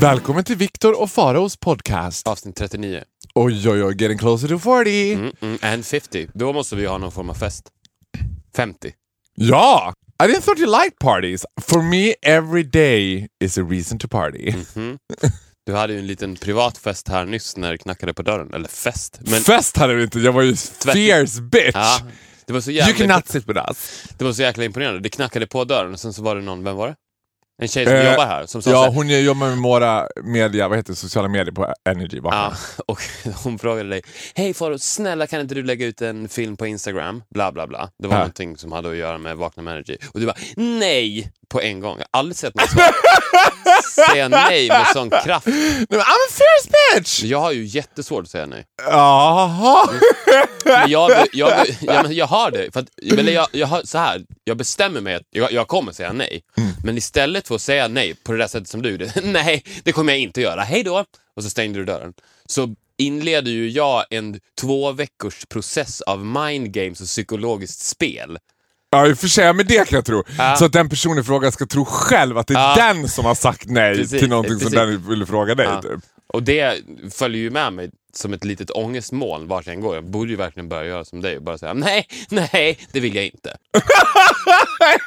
Välkommen till Viktor och Faraos podcast. Avsnitt 39. Oj, oj, oj, getting closer to 40. Mm, mm, and 50. Då måste vi ha någon form av fest. 50. Ja! I didn't thought you liked parties. For me, every day is a reason to party. Du hade ju en liten privat fest här nyss när det knackade på dörren. Eller fest. Men, Fest hade vi inte, jag var ju fierce bitch. ja, det, var så you jävla, cannot sit with us. det var så jäkla imponerande. Det knackade på dörren och sen så var det någon, vem var det? En tjej som Eh, jobbar här som Ja, hon jobbar med våra media, vad heter det, sociala medier på Energy. Ja, och hon frågade dig, hej Faro, snälla kan inte du lägga ut en film på Instagram? Bla bla bla. Det var Ja. någonting som hade att göra med Vakna med Energy. Och du bara, nej! På en gång. Jag har aldrig sett någon säga nej med sån kraft. Nej, men I'm a fierce bitch! Jag har ju jättesvårt att säga nej. Jaha. Men jag, jag, ja, men jag har det. För att, eller jag, jag, har, så här, jag bestämmer mig att jag, jag kommer säga nej. Mm. Men istället för att säga nej på det där sättet som du gjorde, nej, det kommer jag inte göra, hej då, och så stängde du dörren. Så inleder ju jag en två veckors process av mind games och psykologiskt spel. Ja, i och för sig, men det kan jag tro. Ja. Så att den personen i fråga ska tro själv att det är Ja. den som har sagt nej Precis, till någonting som precis. den ville fråga dig. Ja. Typ. Och det följer ju med mig som ett litet ångestmoln vart jag än går. Jag borde ju verkligen börja göra som dig och bara säga nej, nej, det vill jag inte.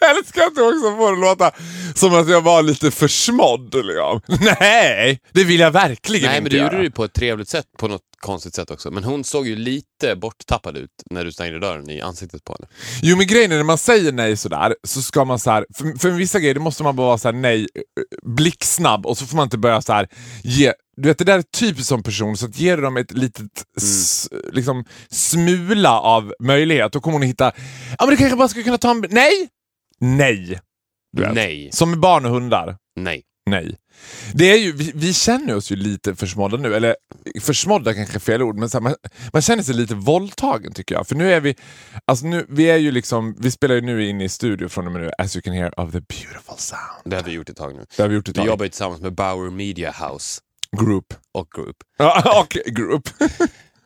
Jag älskar att du också får det låta som att jag var lite försmådd. Liksom. Nej, det vill jag verkligen Nej, inte men du göra. gjorde det på ett trevligt sätt, på något konstigt sätt också. Men hon såg ju lite borttappad ut när du stängde dörren i ansiktet på henne. Jo men grejen är när man säger nej sådär så ska man så här, för, för vissa grejer måste man bara vara så här nej eh, blixtsnabb och så får man inte börja så här ge du vet det där är typiskt som person så att ger du dem ett litet s, liksom, smula av möjlighet då kommer hon att hitta, ja men det kanske bara skulle kunna ta en, nej! Nej! Du. Nej. Som med barn och hundar. Nej. Nej. Det är ju, vi, vi känner oss ju lite försmådda nu, eller försmådda kanske är fel ord, men så här, man, man känner sig lite våldtagen tycker jag. För nu är vi, alltså nu, vi är ju liksom, vi spelar ju nu in i studio från och med nu, as you can hear of the beautiful sound. Det har vi gjort ett tag nu. Det har vi gjort ett Vi tag. jobbar ju tillsammans med Bauer Media House Group. och Group. Ja, och group.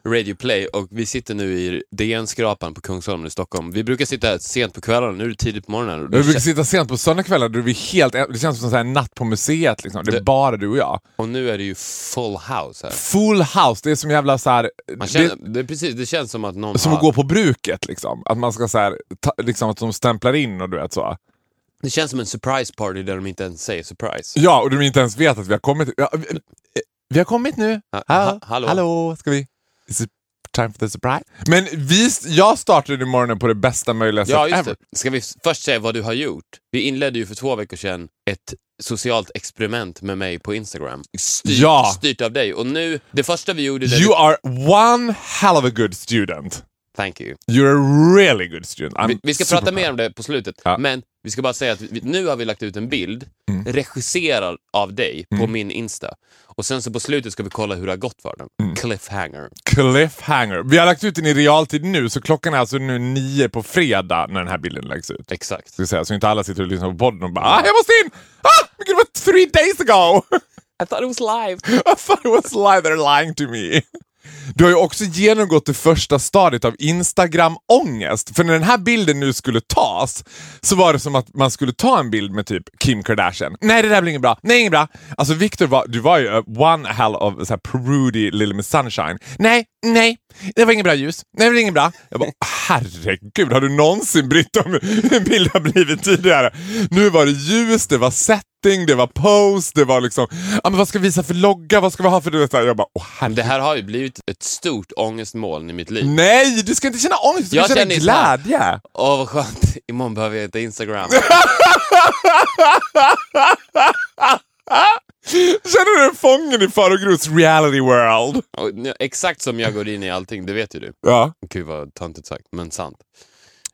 Radio Play och vi sitter nu i DN-skrapan på Kungsholmen i Stockholm. Vi brukar sitta här sent på kvällarna, nu är det tidigt på morgonen. Vi brukar sitta sent på söndagskvällar, då är vi helt, det känns som en natt på museet. Liksom. Det är Det- bara du och jag. och nu är det ju full house här. Full house, det är som jävla så här, Man känner, det, det, är precis, det känns som att någon som har, att gå på bruket. Liksom. Att man ska så här, ta, liksom att de stämplar in och du vet så. Det känns som en surprise party där de inte ens säger surprise. Ja, och de inte ens vet att vi har kommit. Ja, vi, vi har kommit nu. Ha- ha- hallå. hallå, ska vi? Is it time for the surprise? Men vi, jag startade i morgonen på det bästa möjliga Ja, sätt ever. det. Ska vi först säga vad du har gjort? Vi inledde ju för två veckor sedan ett socialt experiment med mig på Instagram. Styrt, Ja. styrt av dig. Och nu, det första vi gjorde... You vi, are one hell of a good student. Thank you. You're a really good student. I'm Vi, vi ska prata mer om det på slutet, Ja. men vi ska bara säga att vi, nu har vi lagt ut en bild Mm. regisserad av dig på min Insta. Och sen så på slutet ska vi kolla hur det har gått för den. Mm. Cliffhanger. Cliffhanger. Vi har lagt ut den i realtid nu, så klockan är alltså nu nio på fredag när den här bilden läggs ut. Exakt. Ska säga, så inte alla sitter och lyssnar på podden och bara ah, jag måste in! Ah, men gud, det var three days ago! I thought it was live. I thought it was live, they're lying to me. Du har ju också genomgått det första stadiet av Instagram-ångest. För när den här bilden nu skulle tas så var det som att man skulle ta en bild med typ Kim Kardashian. Nej, det där blir inget bra. Nej, inget bra. Alltså Victor, var, du var ju eh, one hell of så här, prudy little miss sunshine. Nej, nej, det var inget bra ljus. Nej, det var inget bra. Jag bara, herregud, har du någonsin brytt om hur en bild har blivit tidigare? Nu var det ljus, det var setting, det var pose, det var liksom, ja men vad ska vi visa för logga, vad ska vi ha för... Du vet, jag bara, åh herregud. Det här har ju blivit ett stort ångestmoln i mitt liv. Nej, du ska inte känna ångest, du ska Jag känna glädje. Åh vad skönt, imorgon behöver jag inte Instagram. Känner du dig fången i Farao Groths reality world? Exakt som jag går in i allting, det vet ju du. Ja. Gud vad töntigt sagt, men sant.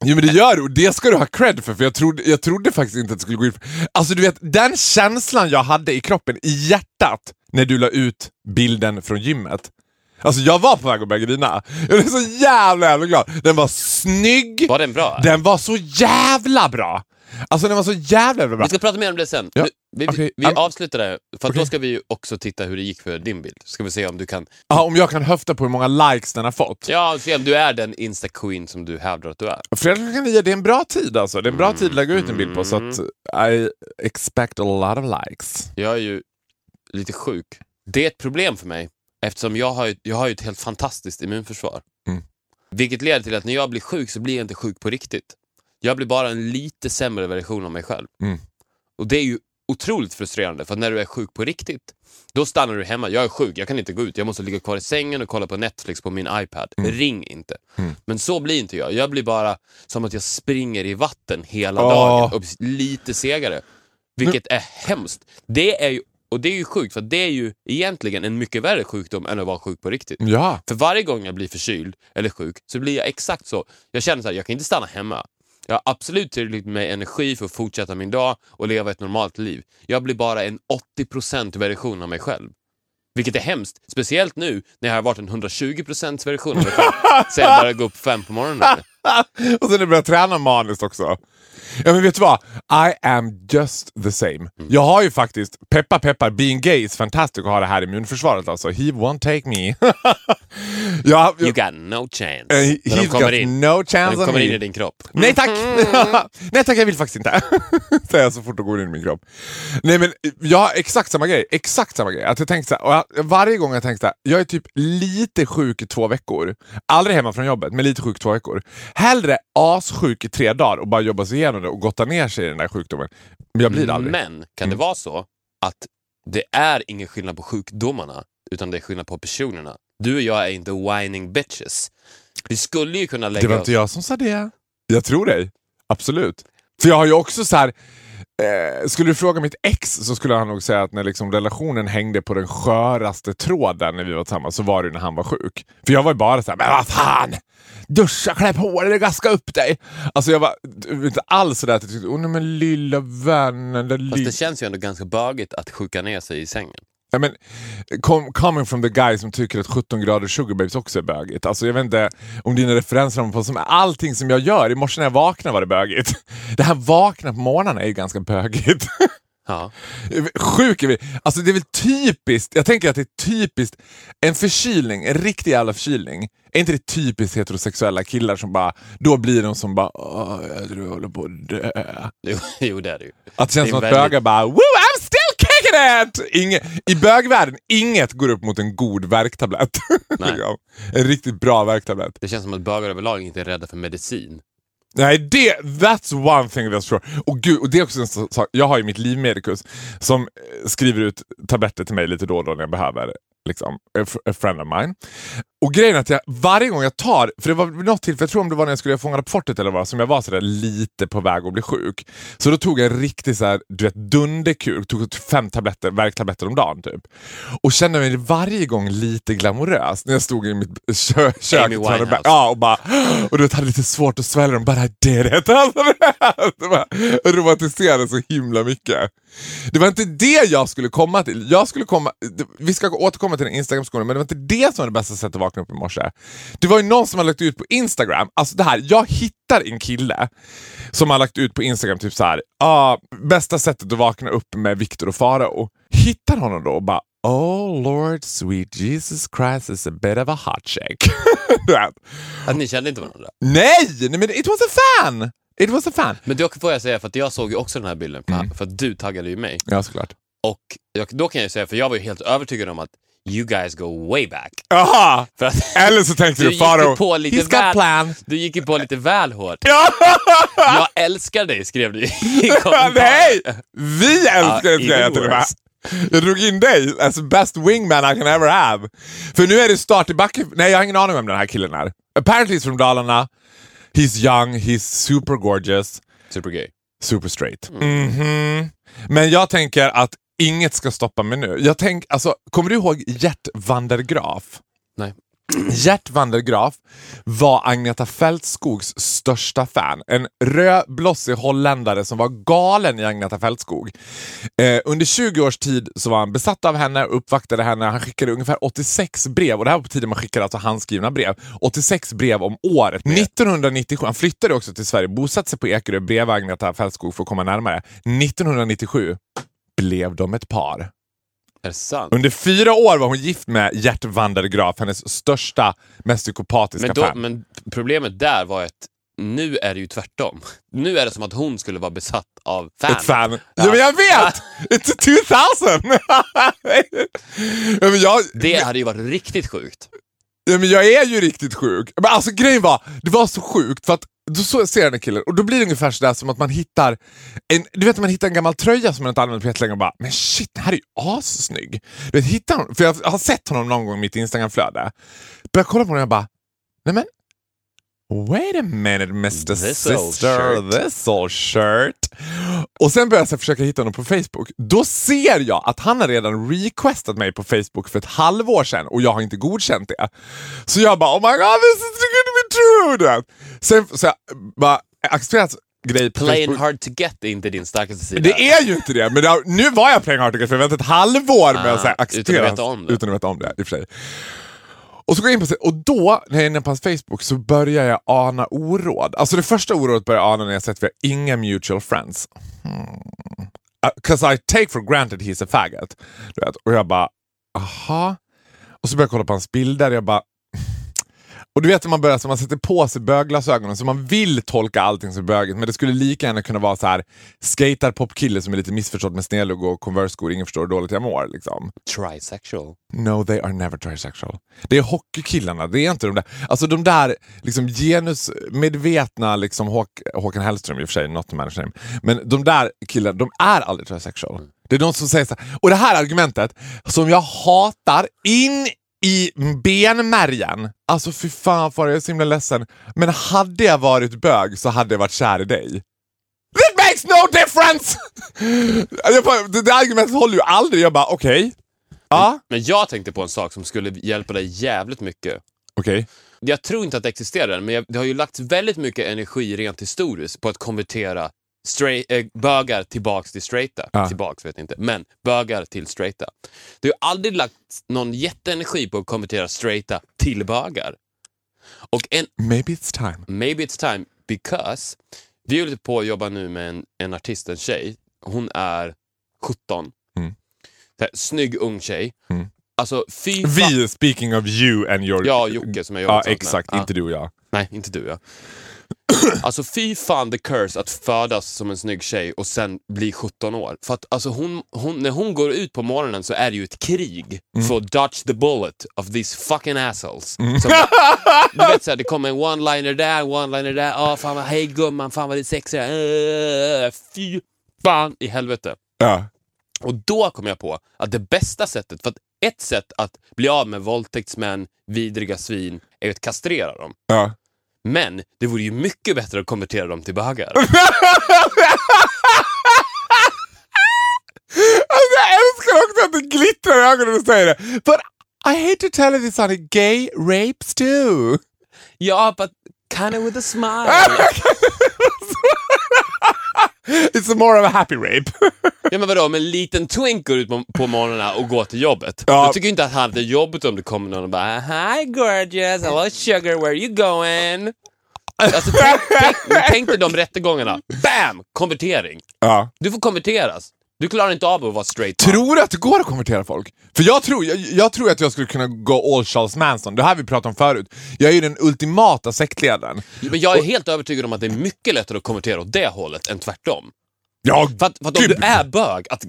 Jo men det gör du och det ska du ha cred för, för jag trodde, jag trodde faktiskt inte att det skulle gå in. Alltså du vet, den känslan jag hade i kroppen, i hjärtat, när du la ut bilden från gymmet. Alltså jag var på väg att börja grina. Jag blev så jävla jävla glad. Den var snygg, Var den bra? den var så jävla bra. Alltså den var så jävla bra. Vi ska prata mer om det sen. Ja, Nu, vi okej. vi Am- avslutar det, för Okej. då ska vi ju också titta hur det gick för din bild. Ska vi se om du kan... Ja, om jag kan höfta på hur många likes den har fått. Ja, se om du är den Insta-queen som du hävdar att du är. Fredag klockan nio, det är en bra tid alltså. Det är en bra tid att lägga ut en bild på så att I expect a lot of likes. Jag är ju lite sjuk. Det är ett problem för mig eftersom jag har ju, jag har ett helt fantastiskt immunförsvar. Mm. Vilket leder till att när jag blir sjuk så blir jag inte sjuk på riktigt. Jag blir bara en lite sämre version av mig själv. Mm. Och det är ju otroligt frustrerande för att när du är sjuk på riktigt, då stannar du hemma. Jag är sjuk, jag kan inte gå ut. Jag måste ligga kvar i sängen och kolla på Netflix på min iPad. Ring inte. Mm. Men så blir inte jag. Jag blir bara som att jag springer i vatten hela Åh. dagen och lite segare. Vilket är hemskt. Det är ju, och det är ju sjukt, för det är ju egentligen en mycket värre sjukdom än att vara sjuk på riktigt. Ja. För varje gång jag blir förkyld eller sjuk så blir jag exakt så. Jag känner så här, jag kan inte stanna hemma. Jag har absolut tillräckligt med energi för att fortsätta min dag och leva ett normalt liv. Jag blir bara en 80% version av mig själv. Vilket är hemskt, speciellt nu när jag har varit en 120% version av mig själv sen jag började gå upp fem på morgonen. och sen när jag träna maniskt också. Ja men vet du vad? I am just the same. Mm. Jag har ju faktiskt, peppar peppar, being gay is fantastic att ha det här immunförsvaret alltså. He won't take me. jag, You got no chance. När de he's got in, no när chance de on kommer in i din kropp. Nej tack! Nej tack, jag vill faktiskt inte. Säger jag så fort de går in i min kropp. Nej men jag har exakt samma grej. Exakt samma grej. Att jag tänkte så här, jag, varje gång jag tänkte så här, jag är typ lite sjuk i två veckor. Aldrig hemma från jobbet, men lite sjuk i två veckor. Hellre assjuk i tre dagar och bara jobba sig igenom det och gotta ner sig i den där sjukdomen. Men jag blir det aldrig. Men kan det vara så att det är ingen skillnad på sjukdomarna, utan det är skillnad på personerna? Du och jag är inte whining bitches. Vi skulle ju kunna lägga Det var inte jag som sa det. Jag tror dig. Absolut. För jag har ju också så här. Eh, skulle du fråga mitt ex så skulle han nog säga att när liksom relationen hängde på den sköraste tråden när vi var tillsammans så var det när han var sjuk. För jag var ju bara så här, men vad fan! Duscha, klä på dig, gaska upp dig. Alltså jag var inte alls sådär att jag tyckte, åh nej men lilla vännen. Fast li-" det känns ju ändå ganska bögigt att sjuka ner sig i sängen. Ja, men, com coming from the guy som tycker att 17 grader sugar babes också är bögigt. Alltså, jag vet inte om dina referenser på som allting som jag gör. I morse när jag vaknade var det bögigt. Det här vakna på morgnarna är ju ganska bögigt. Ja. Sjuk är vi. Alltså det är väl typiskt, jag tänker att det är typiskt, en förkylning, en riktig jävla förkylning. Är inte det typiskt heterosexuella killar som bara, då blir de som bara, jag tror jag håller på att dö. Jo, jo, det är det ju. Att det känns Det som att väldigt- bögar bara Woo, It! Inge, I bögvärlden, inget går upp mot en god värktablett. En riktigt bra värktablett. Det känns som att bögar överlag inte är rädda för medicin. Nej, det, that's one thing that's true. Och, gud, och det är också en sak, jag har ju mitt livmedikus som eh, skriver ut tabletter till mig lite då och då när jag behöver. Liksom, a, a friend of mine. Och grejen är att jag, varje gång jag tar, för det var något tillfälle, jag tror om det var när jag skulle fånga upp fortet eller vad, som jag var sådär lite på väg att bli sjuk. Så då tog jag en riktig såhär, du vet, dunderkur, tog fem tabletter, värktabletter om dagen typ. Och kände mig varje gång lite glamorös när jag stod i mitt kö kök. Amy och Winehouse. Ja, och bara, och du vet, hade lite svårt att svälja dem, bara. Alltså, det var, jag romantiserade så himla mycket. Det var inte det jag skulle komma till. Jag skulle komma, vi ska återkomma till den Instagram-skolan, men det var inte det som var det bästa sättet att vakna upp i morse. Det var ju någon som har lagt ut på Instagram, alltså det här, jag hittar en kille som har lagt ut på Instagram typ så här, ah, bästa sättet att vakna upp med Viktor och Farao. Hittar honom då och bara Oh Lord sweet Jesus Christ is a bit of a hot shake. Att ni kände inte varandra. Nej, nej, men it was a fan! It was a fan. Men då får jag säga, för att jag såg ju också den här bilden, för, Mm. för att du taggade ju mig. Ja, såklart. Och jag, då kan jag säga, för jag var ju helt övertygad om att you guys go way back. Aha! För att Eller så tänkte Du du på lite he's got väl- plan. du gick ju på lite väl hårt. Ja! Jag älskar dig, skrev du i. Nej! Vi älskar det ska jag till och med. Jag drog in dig as best wingman I can ever have. För nu är det start i backen. Nej, jag har ingen aning om den här killen är. Apparently he's from Dalarna. He's young, he's super gorgeous, Supergay. super straight. Mm. Mhm. Men jag tänker att inget ska stoppa mig nu. Jag tänk, alltså, kommer du ihåg Gert van der Graaf? Nej. Gert van der Graaf var Agneta Fältskogs största fan. En rödblossig holländare som var galen i Agneta Fältskog. Eh, under 20 års tid så var han besatt av henne och uppvaktade henne. Han skickade ungefär 86 brev och det här var på tiden man skickade alltså handskrivna brev. 86 brev om året. 1997, han flyttade också till Sverige, bosatte sig på Ekerö bredvid Agneta Fältskog för att komma närmare. 1997 blev de ett par. Under fyra år var hon gift med Gert van der Graaf, hennes största, mest psykopatiska Men, då, fan. men problemet där var att nu är det ju tvärtom. Nu är det som att hon skulle vara besatt av fan. Ett fan. Ja. men jag vet! It's 2000! ja, men jag, Det hade ju varit riktigt sjukt ja, men jag är ju riktigt sjuk. Men alltså grejen var, det var så sjukt för att då så ser jag den här killen och då blir det ungefär sådär som att man hittar en, du vet, man hittar en gammal tröja som man inte använt på jättelänge och bara “men shit, den här är ju assnygg”. Du vet, hittar honom, för jag har sett honom någon gång i mitt Instagramflöde. Börjar kolla på honom och jag bara “nej men, wait a minute Mr This old Sister, shirt." this old shirt”. Och sen börjar jag försöka hitta honom på Facebook. Då ser jag att han har redan requestat mig på Facebook för ett halvår sedan och jag har inte godkänt det. Så jag bara “oh my god, this is to be true”. Sen så jag bara accepterat grej på Playing Facebook. hard to get är inte din starkaste sida. Det är ju inte det, men det har, nu var jag playing hard to get för jag väntade ett halvår med att Ah, acceptera utan att veta om det. Utan att veta om det, i och för sig. Och så går jag in på och då, när jag är inne på hans Facebook, så börjar jag ana oråd. Alltså det första orådet börjar jag ana när jag sett att vi har inga mutual friends. Hmm. Uh, Cause I take for granted he's a faggot. Du vet. Och jag bara, aha. Och så börjar jag kolla på hans bilder, jag bara, och du vet när man börjar så man sätter på sig bögglasögonen så man vill tolka allting som bögigt men det skulle lika gärna kunna vara så här skater popkille som är lite missförstådd med snedlugg och Converse-skor, ingen förstår hur dåligt jag mår. Liksom. Trisexual. No, they are never trisexual. Det är hockeykillarna, det är inte de där. Alltså de där liksom genusmedvetna, liksom Håk Håkan Hellström i och för sig, not to manage name. Men de där killarna, de är aldrig trisexual. Det är de som säger så här. Och det här argumentet som jag hatar in i benmärgen. Alltså fy fan för jag är så himla ledsen. Men hade jag varit bög så hade jag varit kär i dig. It makes no difference! Bara, det där argumentet håller ju aldrig. Jag bara okej. Ja, Men jag tänkte på en sak som skulle hjälpa dig jävligt mycket. okej. Jag tror inte att det existerar men jag, det har ju lagts väldigt mycket energi rent historiskt på att konvertera straight, äh, bögar tillbaks till straighta. Ja. Tillbaks vet jag inte, men bögar till straighta. Det har aldrig lagts någon jätteenergi på att konvertera straighta till bögar. Och en, Maybe it's time. maybe it's time because vi håller på att jobba nu med en, en artist, en tjej. Hon är 17. Mm. Här, Snygg ung tjej. Mm. Alltså fy Vi, speaking of you and your... Ja, Jocke som jag Ja, tillsammans med. exakt. Ja. Inte du och jag. Nej, inte du ja. Alltså fy fan the curse att födas som en snygg tjej och sen bli 17 år. För att alltså hon, hon, när hon går ut på morgonen så är det ju ett krig för att dodge the bullet of these fucking assholes. Som bara, du vet såhär, det kommer en one-liner där, one-liner där, åh fan vad, hej gumman, fan vad det är sexigt, uh, fy fan i helvete. Ja. Och då kom jag på att det bästa sättet, för att ett sätt att bli av med våldtäktsmän, vidriga svin, är att kastrera dem. ja. Men det vore ju mycket bättre att konvertera dem till bögar. Alltså, jag älskar också att det glittrar i ögonen när du säger det. But I hate to tell you this honey, gay rapes too. ja, but kinda with a smile. It's more of a happy rape. ja, men vadå, om en liten twink går ut på, morgnarna och går till jobbet. Ja. Jag tycker inte att han hade jobbet om det kommer någon och bara Hi gorgeous, hello sugar, where are you going? Alltså, tänk, tänk, tänk dig de rättegångarna. Bam! Konvertering. ja. Du får konverteras. Du klarar inte av att vara straight. Tror du att det går att konvertera folk? För jag tror, jag, jag tror att jag skulle kunna gå all Charles Manson. Det här vi pratat om förut. Jag är ju den ultimata sektledaren. Men jag är helt övertygad om att det är mycket lättare att konvertera åt det hållet än tvärtom. Ja, För att, för att om du är bög, att,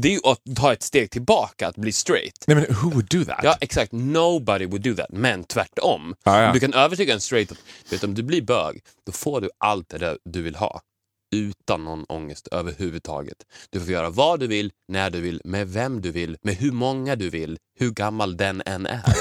det är ju att ta ett steg tillbaka, att bli straight. Nej men who would do that? Ja, exakt. Nobody would do that. Men tvärtom. Ja, ja. Du kan övertyga en straight att vet, om du blir bög, då får du allt det där du vill ha. Utan någon ångest överhuvudtaget. Du får göra vad du vill, när du vill, med vem du vill, med hur många du vill, hur gammal den än är.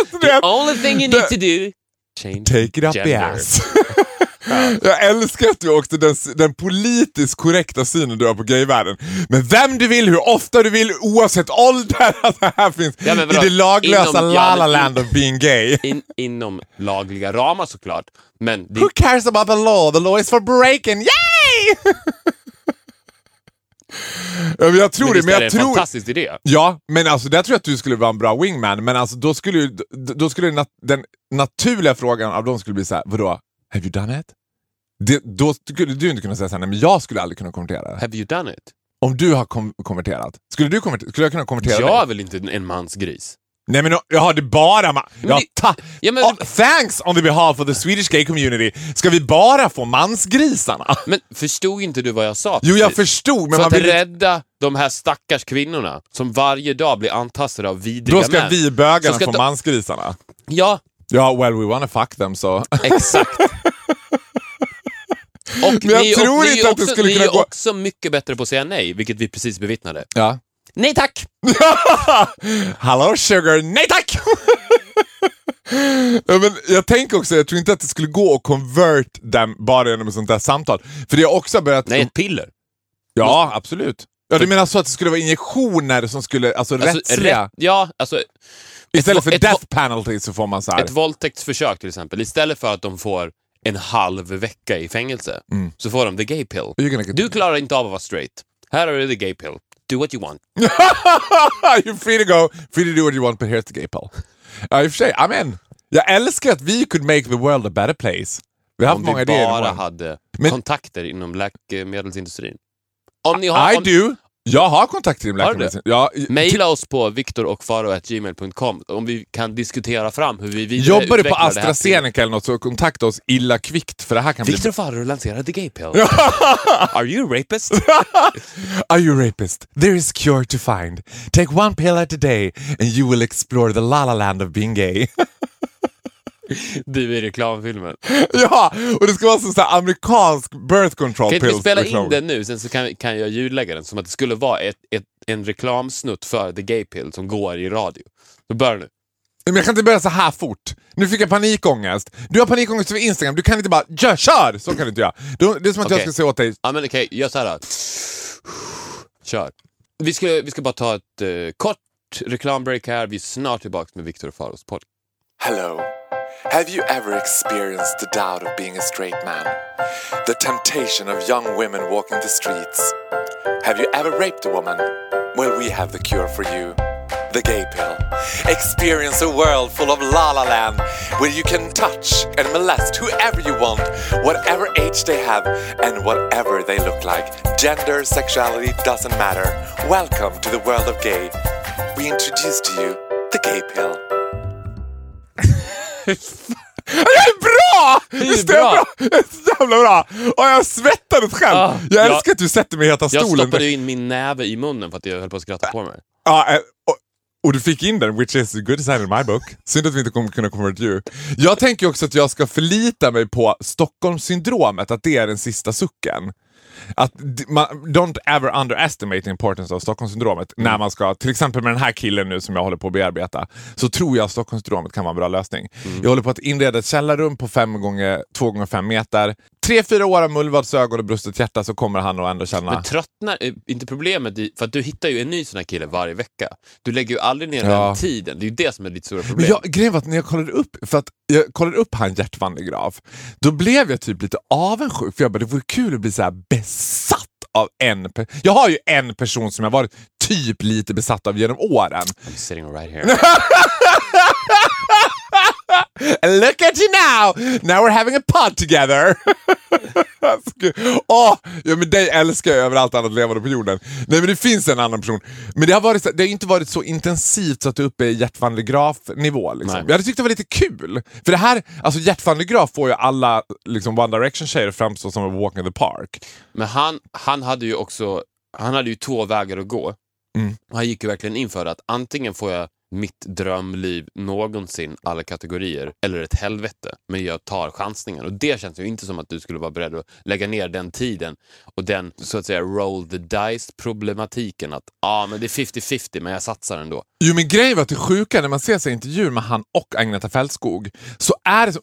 Alltså, det- Only thing you need to do, change Take it up the ass. Jag älskar att du också den, den politiskt korrekta synen du har på gayvärlden. Men vem du vill, hur ofta du vill, oavsett ålder. Alltså här finns Ja, i det laglösa Inom- ja, la la men- land of being gay. In, inom lagliga ramar såklart. Men det, Who cares about the law? The law is for breaking. Yay! ja, men jag tror men det, men är det jag en tror... fantastisk idé? Ja, men alltså där tror jag att du skulle vara en bra wingman, men alltså då skulle, då skulle nat den naturliga frågan av dem skulle bli så här: vadå, have you done it? Det, då skulle du inte kunna säga såhär, nej men jag skulle aldrig kunna konvertera. Have you done it? Om du har kom konverterat, skulle, du konvertera, skulle jag kunna konvertera Jag är dig? väl inte en mansgris? Nej men jaha, det är bara ma- Men ja, ta Ja, men- oh, Thanks on the behalf of the Swedish gay community. Ska vi bara få mansgrisarna? Men förstod inte du vad jag sa? Jo, jag förstod, men För man att vill rädda de här stackars kvinnorna som varje dag blir antastade av vidriga Då ska män. vi bögarna få de- mansgrisarna. Ja, Ja, well we wanna fuck them så. exakt. Och Men jag ni, tror och, ni inte är att det också, skulle ni kunna är gå- också mycket bättre på att säga nej, vilket vi precis bevittnade. ja. Nej tack! Hallå sugar, nej tack! ja, men jag tänker också, jag tror inte att det skulle gå att convert dem bara genom ett sånt där samtal. För det har också börjat... Nej, ett piller. Ja, absolut. Ja, du menar så att det skulle vara injektioner som skulle, alltså, Alltså, rättsliga? rätt- ja, alltså Istället ett- för ett- death penalty så får man så här. ett våldtäktsförsök till exempel. Istället för att de får en halv vecka i fängelse så får de the gay pill. Get- Du klarar inte av att vara straight. Här har du the gay pill. Do what you want. You're free to go, free to do what you want, but here's the gay pill. Ja, i och för sig, amen. Jag älskar att vi could make the world a better place. Vi har haft Om många vi idéer. bara imorgon. hade Men- kontakter inom läkemedelsindustrin. Om ni har... I om, do. Jag har Har du läkemedelsindustrin. Ja, Maila oss på viktorochfaro.gmail.com om vi kan diskutera fram hur vi Jobbar du på till- AstraZeneca eller något så kontakta oss illa kvickt för det här kan bli... Victor Faro lanserar the gay pill. Are you rapist? Are you rapist? There is cure to find. Take one pill at a day and you will explore the la la land of being gay. Du i reklamfilmen. ja, och det ska vara som så här amerikansk birth control Kan pills. vi spela reklam. in den nu, sen så kan, kan jag ljudlägga den som att det skulle vara ett, ett, en reklamsnutt för the gay pill som går i radio. Så börjar nu. Men jag kan inte börja så här fort. Nu fick jag panikångest. Du har panikångest över Instagram, du kan inte bara "Gör, kör! Så kan du inte göra. Du- Det är som att jag Okej. ska säga åt dig, Ja men okej, gör så här då. Kör. Vi ska, vi ska bara ta ett eh, kort reklambreak här. Vi är snart tillbaka med Victor Faros podd. Hello. Have you ever experienced the doubt of being a straight man? The temptation of young women walking the streets? Have you ever raped a woman? Well, we have the cure for you. The gay pill. Experience a world full of la la land where you can touch and molest whoever you want, whatever age they have, and whatever they look like. Gender, sexuality doesn't matter. Welcome to the world of gay. We introduce to you the gay pill. Jag är bra! Visst är jag bra. bra? Jag är så jävla bra! Och jag svettades själv. Ah, jag ja. älskar att du sätter mig i heta Jag stolen. stoppade in min näve i munnen för att jag höll på att skratta på mig. Ja, eh, och, och du fick in den, which is a good design in my book. Synd att vi inte kommer kunna convert you. Jag tänker också att jag ska förlita mig på Stockholmssyndromet, att det är den sista sucken. Att man, don't ever underestimate the importance av Stockholmssyndromet när man ska, till exempel med den här killen nu som jag håller på att bearbeta, så tror jag att Stockholmssyndromet kan vara en bra lösning. Jag håller på att inreda ett källarrum på 5 gånger 2 gånger 5 meter. Tre, fyra år av mullvadsögon och brustet hjärta så kommer han att ändå känna... Men tröttnar är inte problemet, i, för att du hittar ju en ny sån här kille varje vecka. Du lägger ju aldrig ner Ja. den tiden. Det är ju det som är ditt stora Men problem. jag, grejen var att när jag kollade upp, för att jag kollade upp han Gert van der Graaf, då blev jag typ lite avundsjuk för jag bara, det vore kul att bli så här besatt av en pe- Jag har ju en person som jag varit typ lite besatt av genom åren. I'm sitting right here. Look at you now! Now we're having a pod together! Åh, ja, men dig älskar jag över allt annat levande på jorden. Nej men det finns en annan person. Men det har, varit, det har inte varit så intensivt så att det är uppe i Gert van der Graaf nivå. Liksom. Jag hade tyckt det var lite kul. För det här, alltså Gert van der Graaf får ju alla liksom, One Direction-tjejer framstå som a walk in the park. Men han, han hade ju också han hade ju två vägar att gå. Mm. Han gick ju verkligen in för att antingen får jag mitt drömliv någonsin, alla kategorier, eller ett helvete. Men jag tar chansningen. Och det känns ju inte som att du skulle vara beredd att lägga ner den tiden och den, så att säga, roll the dice-problematiken. Att ja, ah, men det är 50-50, men jag satsar ändå. Jo men grejen var att det sjuka när man ser sig intervjuer med han och Agneta Fältskog så är det så,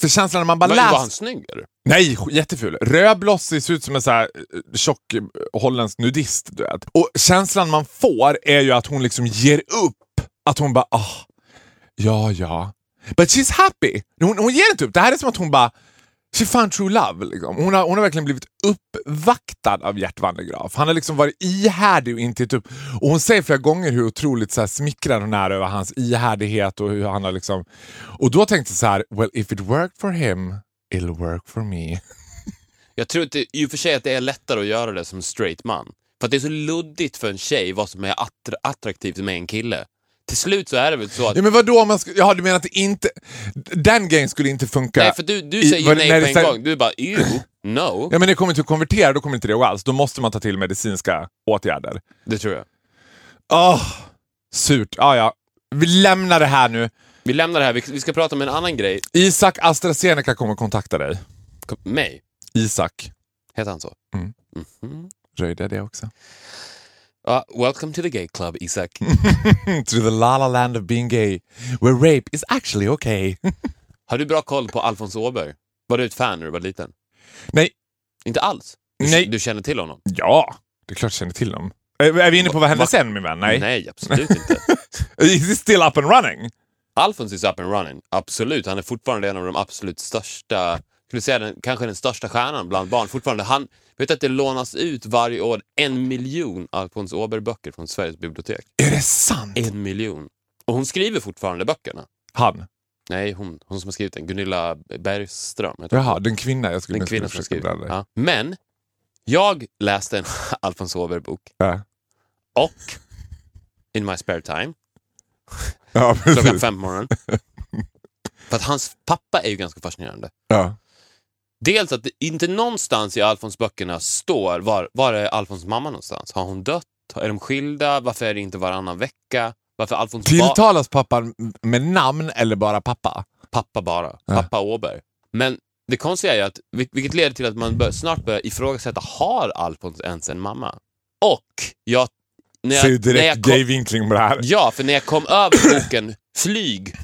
för känslan när man bara läser... var han snygg eller? Nej, jätteful. Rödblossig, ser ut som en så här eh, tjock eh, holländsk nudist. Du vet. Och känslan man får är ju att hon liksom ger upp. Att hon bara, ah, ja ja. But she's happy. Hon, hon ger inte upp. Det här är som att hon bara, she found true love. Liksom. Hon, har, hon har verkligen blivit uppvaktad av Gert Wandergraaf. Han har liksom varit ihärdig och inte gett upp. Och hon säger flera gånger hur otroligt så här, smickrad hon är över hans ihärdighet och hur han har liksom... Och då tänkte jag så här, well if it worked for him, it'll work for me. Jag tror inte, i och för sig att det är lättare att göra det som straight man. För att det är så luddigt för en tjej vad som är attra attraktivt med en kille. Till slut så är det väl så att... Ja men vadå man ska, Jaha du menar att det inte... Den grejen skulle inte funka... nej, för du, du i- säger vad- ju nej på en gång. Du är bara ew, no. Ja men det kommer till att konvertera då kommer inte det gå alls. Då måste man ta till medicinska åtgärder. Det tror jag. Åh, surt. Ah, ja. Vi lämnar det här nu. Vi lämnar det här. Vi, vi ska prata om en annan grej. Isak AstraZeneca kommer kontakta dig. Kom- Mig? Isak. Heter han så? Mm. Mhm. Röjde jag det också? Ja, welcome to the gay club, Isak. to the la la land of being gay. Where rape is actually okay. Har du bra koll på Alfons Åberg? Var du ett fan när du var liten? Nej. Inte alls? Du, Nej. du känner till honom? Ja, det är klart jag känner till dem. Är är vi inne på vad hände sen min vän? Nej. Nej, absolut inte. Is he still up and running? Alfons is up and running. Absolut, han är fortfarande en av de absolut största, skulle säga den, kanske den största stjärnan bland barn. Fortfarande. Han, vet att det lånas ut varje år en miljon Alfons Åberg-böcker från Sveriges bibliotek. Är det sant? En miljon. Och hon skriver fortfarande böckerna. Han? Nej, hon, hon som har skrivit den. Gunilla Bergström. Jaha, den kvinna jag skulle Den nu kvinnan som skrivit. Ja. Men, jag läste en Alfons Åberg-bok Ja. och in my spare time, Ja, klockan fem på morgonen. För att hans pappa är ju ganska fascinerande. Ja. Dels att det inte någonstans i Alfons böckerna står var, var är Alfons mamma någonstans. Har hon dött? Är de skilda? Varför är det inte varannan vecka? Varför Alfons Tilltalas pappan med namn eller bara pappa? pappa bara? Ja. Pappa Åberg. Men det konstiga är ju att, vil- vilket leder till att man bör, snart börjar ifrågasätta, har Alfons ens en mamma? Och jag... När Ser jag, när jag direkt kom, gay-vinkling på det här. Ja, för när jag kom över boken Flyg,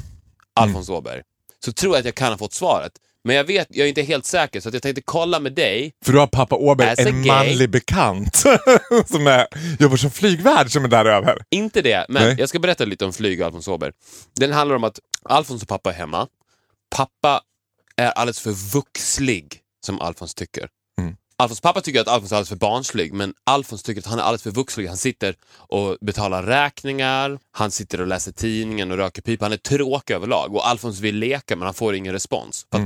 Alfons Åberg, så tror jag att jag kan ha fått svaret. Men jag vet, jag är inte helt säker, så att jag tänkte kolla med dig. För du har pappa Åberg, As en manlig bekant som är, jobbar som flygvärd som är där över. Inte det, men Nej. jag ska berätta lite om Flyg och Alfons Åberg. Den handlar om att Alfons och pappa är hemma. Pappa är alldeles för vuxlig, som Alfons tycker. Mm. Alfons pappa tycker att Alfons är alldeles för barnslig, men Alfons tycker att han är alldeles för vuxlig. Han sitter och betalar räkningar, han sitter och läser tidningen och röker pipa. Han är tråkig överlag och Alfons vill leka men han får ingen respons. Att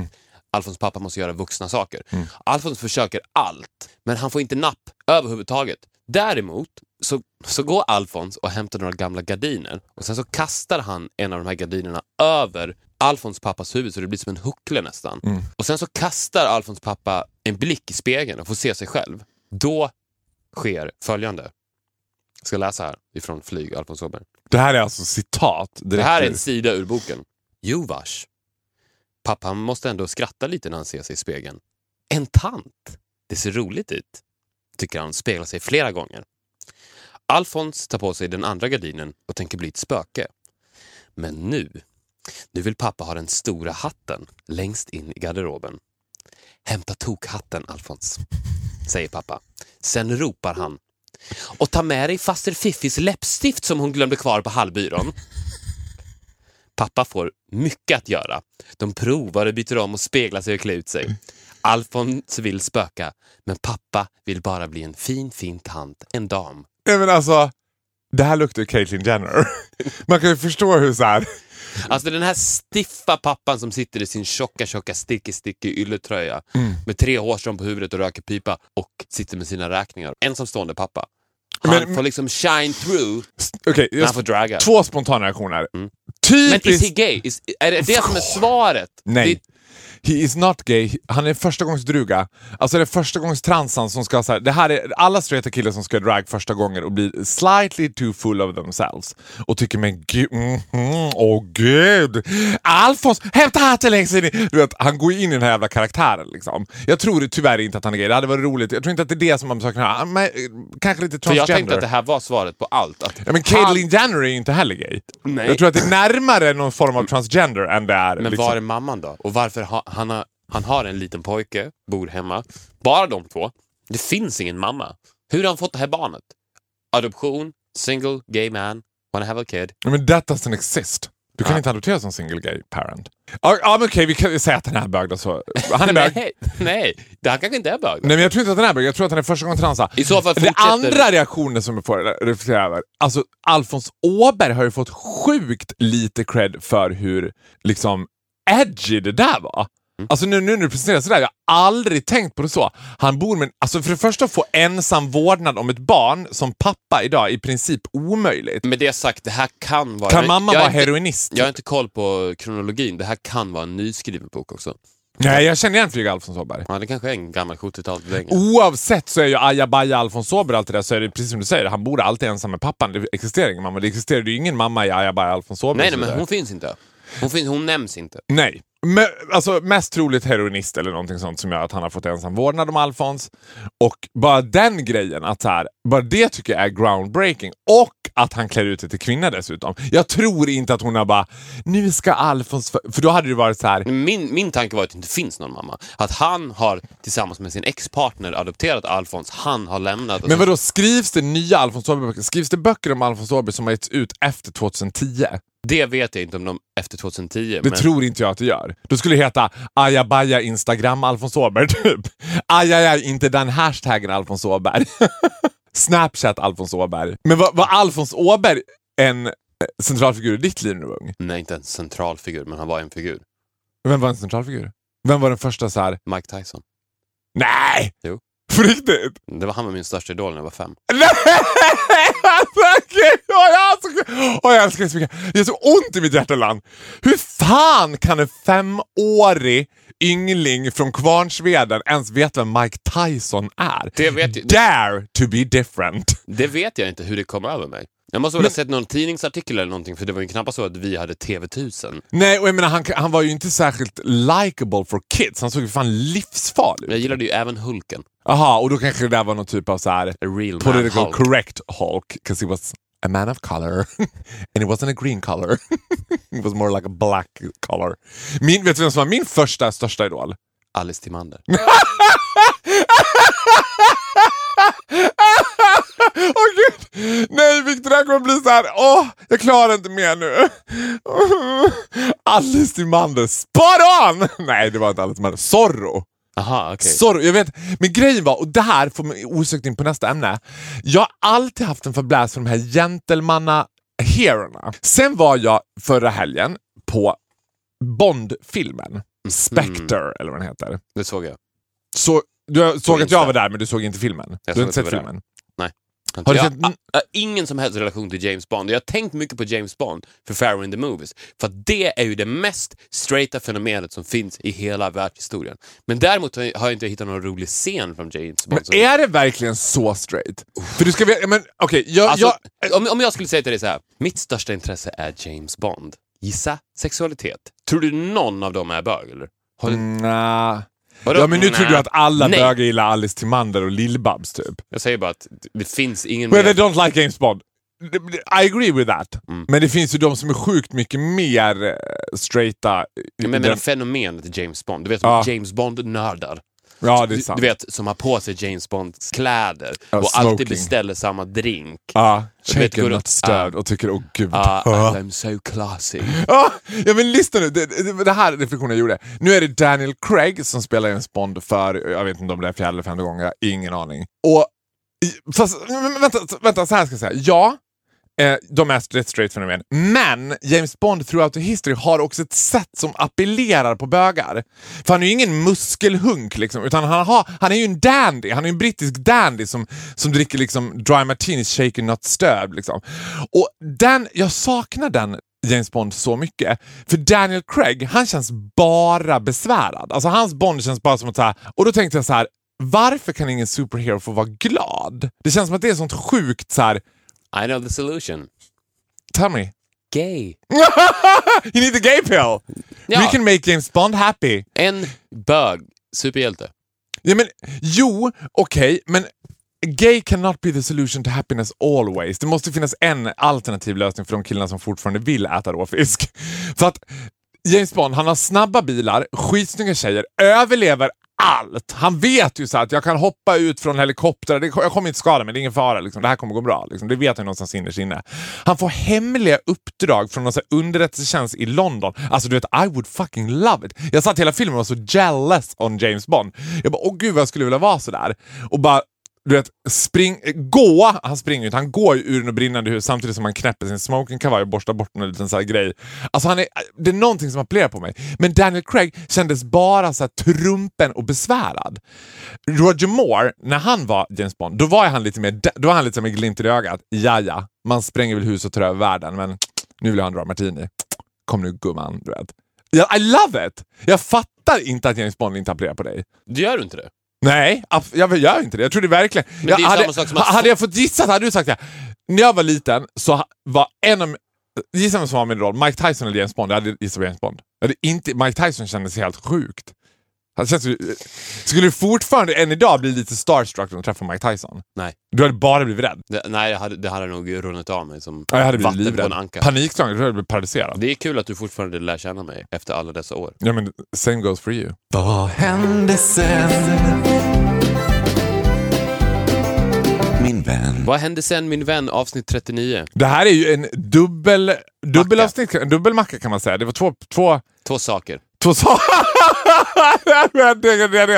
Alfons pappa måste göra vuxna saker. Alfons försöker allt, men han får inte napp överhuvudtaget. Däremot så, så går Alfons och hämtar några gamla gardiner och sen så kastar han en av de här gardinerna över Alfons pappas huvud så det blir som en huckle nästan. Och sen så kastar Alfons pappa en blick i spegeln och får se sig själv. Då sker följande. Jag ska läsa här ifrån Flyg, Alfons Åberg. Det här är alltså citat. Det här är en sida ur boken. Jo vars. Pappa måste ändå skratta lite när han ser sig i spegeln. En tant. Det ser roligt ut, tycker han speglar sig flera gånger. Alfons tar på sig den andra gardinen och tänker bli ett spöke. Men nu, nu vill pappa ha den stora hatten längst in i garderoben. Hämta tokhatten, Alfons, säger pappa. Sen ropar han. Och ta med dig faster Fiffis läppstift som hon glömde kvar på hallbyrån. Pappa får mycket att göra. De provar och byter om och speglar sig och klär ut sig. Alfons vill spöka, men pappa vill bara bli en fin, fin tant, en dam. Nej, men alltså, det här luktar Caitlyn Jenner. Man kan ju förstå hur så här. Alltså den här stiffa pappan som sitter i sin tjocka, tjocka sticky, sticky ylletröja Mm. med tre hårstrån på huvudet och röker pipa och sitter med sina räkningar. Ensamstående pappa. Han Men- får liksom shine through Okej, när han får draga. två spontana reaktioner. Mm. Men is he Typiskt... gay? Is, är det det som är svaret? Nej. He is not gay. Han är första gångs druga. Alltså det är första gångs transan som ska så här, det här är alla straighta killar som ska drag första gången och blir slightly too full of themselves och tycker men gud, mhm, åh gud. Alfons, hämta hatten längst in i... Du vet, han går in i den här jävla karaktären liksom. Jag tror tyvärr inte att han är gay. Det hade varit roligt. Jag tror inte att det är det som man saknar. här. Men, eh, kanske lite För transgender. jag tänkte att det här var svaret på allt. Att Ja, men Caitlyn Jenner är ju inte heller gay. Nej. Jag tror att det är närmare någon form av transgender än det är... Men liksom. var är mamman då? Och varför ha, han, har, han har en liten pojke, bor hemma. Bara de två. Det finns ingen mamma. Hur har han fått det här barnet? Adoption, single, gay man, wanna have a kid. Men that doesn't exist. Du kan Ja. inte adoptera som single gay parent. Ja, men okej, vi kan säga att den är bög då. Så. Han är bög. nej, nej, han kanske inte är bög. då. Nej men jag tror inte att den är bög, jag tror att han är första gången transa. I så fall Det andra reaktionen som jag får reflektera över, alltså Alfons Åberg har ju fått sjukt lite cred för hur liksom edgy det där var. Mm. Alltså nu, nu när du presenterar sådär, jag har aldrig tänkt på det så. Han bor med, alltså för det första att få ensam vårdnad om ett barn som pappa idag i princip omöjligt. Med det sagt, det här kan vara... Kan mamma vara heroinist? Jag har inte koll på kronologin. Det här kan vara en nyskriven bok också. Nej, jag känner igen Flyga Alfons Åberg. Ja, det kanske är en gammal 70-talsdänga. Oavsett så är ju ajabaja Alfons Åberg allt det där så är det precis som du säger, han bor alltid ensam med pappan. Det existerar ingen mamma. Det existerar ju ingen mamma i ajabaja Alfons Åberg. Nej, nej, men hon finns inte. Hon, finns, hon nämns inte. Nej. Men, alltså, mest troligt heroinist eller någonting sånt som gör att han har fått ensam vårdnad om Alfons. Och bara den grejen, att så här, bara det tycker jag är groundbreaking. Och att han klär ut sig till kvinna dessutom. Jag tror inte att hon har bara, nu ska Alfons... För, för då hade det varit så här. Min, min tanke var att det inte finns någon mamma. Att han har tillsammans med sin ex-partner adopterat Alfons. Han har lämnat. Men vadå, skrivs det nya Alfons Åberg-böcker? Skrivs det böcker om Alfons Åberg som har getts ut efter 2010? Det vet jag inte om de efter 2010. Det men tror inte jag att det gör. Då skulle det heta ajabaja Instagram Alfons Åberg typ. Ajajaj, inte den hashtaggen Alfons Åberg. Snapchat Alfons Åberg. Men var, var Alfons Åberg en eh, centralfigur i ditt liv när du var ung? Nej, inte en central figur, men han var en figur. Vem var en centralfigur? Vem var den första så här? Mike Tyson. Nej! Jo. På riktigt? Det var han var min största idol när jag var fem. Nej! Åh, jag, älskar, åh, jag älskar det så mycket. Det är så ont i mitt hjärteland. Hur fan kan en femårig yngling från Kvarnsveden ens veta vem Mike Tyson är? Det vet jag- Dare to be different. Det vet jag inte hur det kom över mig. Jag måste väl ha sett någon tidningsartikel eller någonting, för det var ju knappast så att vi hade TV1000. Nej, och jag menar, han, han var ju inte särskilt likable for kids. Han såg ju fan livsfarlig Jag ut. gillade ju även Hulken. Jaha, och då kanske det där var någon typ av så här real political Hulk. correct Hulk, because he was a man of color. And it wasn't a green color. it was more like a black color. Min, vet du vem som var min första största idol? Alice Timander. Åh gud! Nej Victor, det här kommer bli så här. Åh, jag klarar inte mer nu. Alice Timander, spot on! Nej, det var inte Alice Timander. Zorro. Aha, okej. Sorry, jag vet. Men grejen var, och det här får mig osökt in på nästa ämne. Jag har alltid haft en fäbless för de här gentlemanna heroerna. Sen var jag förra helgen på Bond-filmen. Spectre, eller vad den heter. Det såg jag. Så, du såg att jag var där, men du såg inte filmen? Jag du har inte sett filmen? Har jag, sett- har ingen som helst relation till James Bond. Jag har tänkt mycket på James Bond för Pharaoh in the Movies. För det är ju det mest straighta fenomenet som finns i hela världshistorien. Men däremot har jag inte hittat någon rolig scen från James Bond. Men är det verkligen så straight? För du ska men okej, jag, Alltså, jag, om, om jag skulle säga till dig så här, mitt största intresse är James Bond. Gissa sexualitet. Tror du någon av dem är bög eller? Har du, Nja. Vadå? Ja men nu tror du Nä. att alla Nej. bögar gillar Alice Timander och Lill-Babs typ. Jag säger bara att det finns ingen Well, mer... they don't like James Bond. I agree with that. Mm. Men det finns ju de som är sjukt mycket mer eh, straighta. Jag menar fenomenet James Bond. Du vet, Ja. James Bond-nördar. Ja, det är sant. du vet, som har på sig James Bonds kläder Ja, och smoking. alltid beställer samma drink. Ja, shaken not stirred Ja. och tycker åh gud. Ah, Ah. I'm so classy. Ja, ja men lyssna nu, det, det, det här reflektionen jag gjorde. Nu är det Daniel Craig som spelar James Bond för, jag vet inte om det är fjärde eller femte gången, jag har ingen aning. Och, fast, vänta, vänta, så här ska jag säga. Ja, eh, de är ett straight fenomen. Men James Bond throughout the history har också ett sätt som appellerar på bögar. För han är ju ingen muskelhunk liksom, utan han, har, han är ju en dandy. Han är ju en brittisk dandy som, som dricker liksom dry martinis shaken not stirred. Liksom. Och den, jag saknar den James Bond så mycket. För Daniel Craig, han känns bara besvärad. Alltså hans Bond känns bara som att så här, och då tänkte jag så här, varför kan ingen superhero få vara glad? Det känns som att det är sånt sjukt så här, i know the solution. tell me. Gay. you need the gay pill! Ja. We can make James Bond happy. En bög. Superhjälte. Ja, men, jo, okej, men gay cannot be the solution to happiness always. Det måste finnas en alternativ lösning för de killarna som fortfarande vill äta råfisk. För att James Bond, han har snabba bilar, skitsnygga tjejer, överlever allt. Han vet ju så att jag kan hoppa ut från helikoptrar, jag kommer inte skada mig, det är ingen fara. Liksom. Det här kommer gå bra. Liksom. Det vet han någonstans innerst inne. Han får hemliga uppdrag från någon underrättelsetjänst i London. Alltså du vet, I would fucking love it. Jag satt hela filmen och var så jealous on James Bond. Jag bara, åh gud vad jag skulle vilja vara sådär. Och bara du vet, spring, gå, han springer ju inte, han går ju ur en brinnande hus samtidigt som han knäpper sin smokingkavaj och borstar bort en liten så här grej. Alltså han är, det är någonting som appellerar på mig. Men Daniel Craig kändes bara så här trumpen och besvärad. Roger Moore, när han var James Bond, då var han lite mer, då var han lite med glimt i ögat. Ja, ja, man spränger väl hus och tar över världen, men nu vill jag ha en dra martini. Kom nu gumman, du vet. I love it! Jag fattar inte att James Bond inte appellerar på dig. Det gör du inte det? Nej, jag gör inte det. Jag tror det verkligen... Jag, hade, att- ha- hade jag fått gissa så hade du sagt det. När jag var liten så var en av... Gissa vem som var min roll. Mike Tyson eller James Bond? Jag hade gissat på James Bond. Jag hade inte, Mike Tyson kändes helt sjukt. Han känns, ju- skulle du fortfarande än idag bli lite starstruck när du träffar Mike Tyson? Nej. Du hade bara blivit rädd. Det, nej, det hade, det hade nog runnit av mig som Ja, Jag hade blivit vatten på en livrädd. anka. Panikslagen. Jag jag hade blivit paralyserad. Det är kul att du fortfarande lär känna mig efter alla dessa år. Ja, men same goes for you. Vad hände sen? Min vän. Vad hände sen min vän avsnitt 39? Det här är ju en dubbel, dubbel Macka. avsnitt, en dubbelmacka kan man säga. Det var två, två Två saker. Två saker.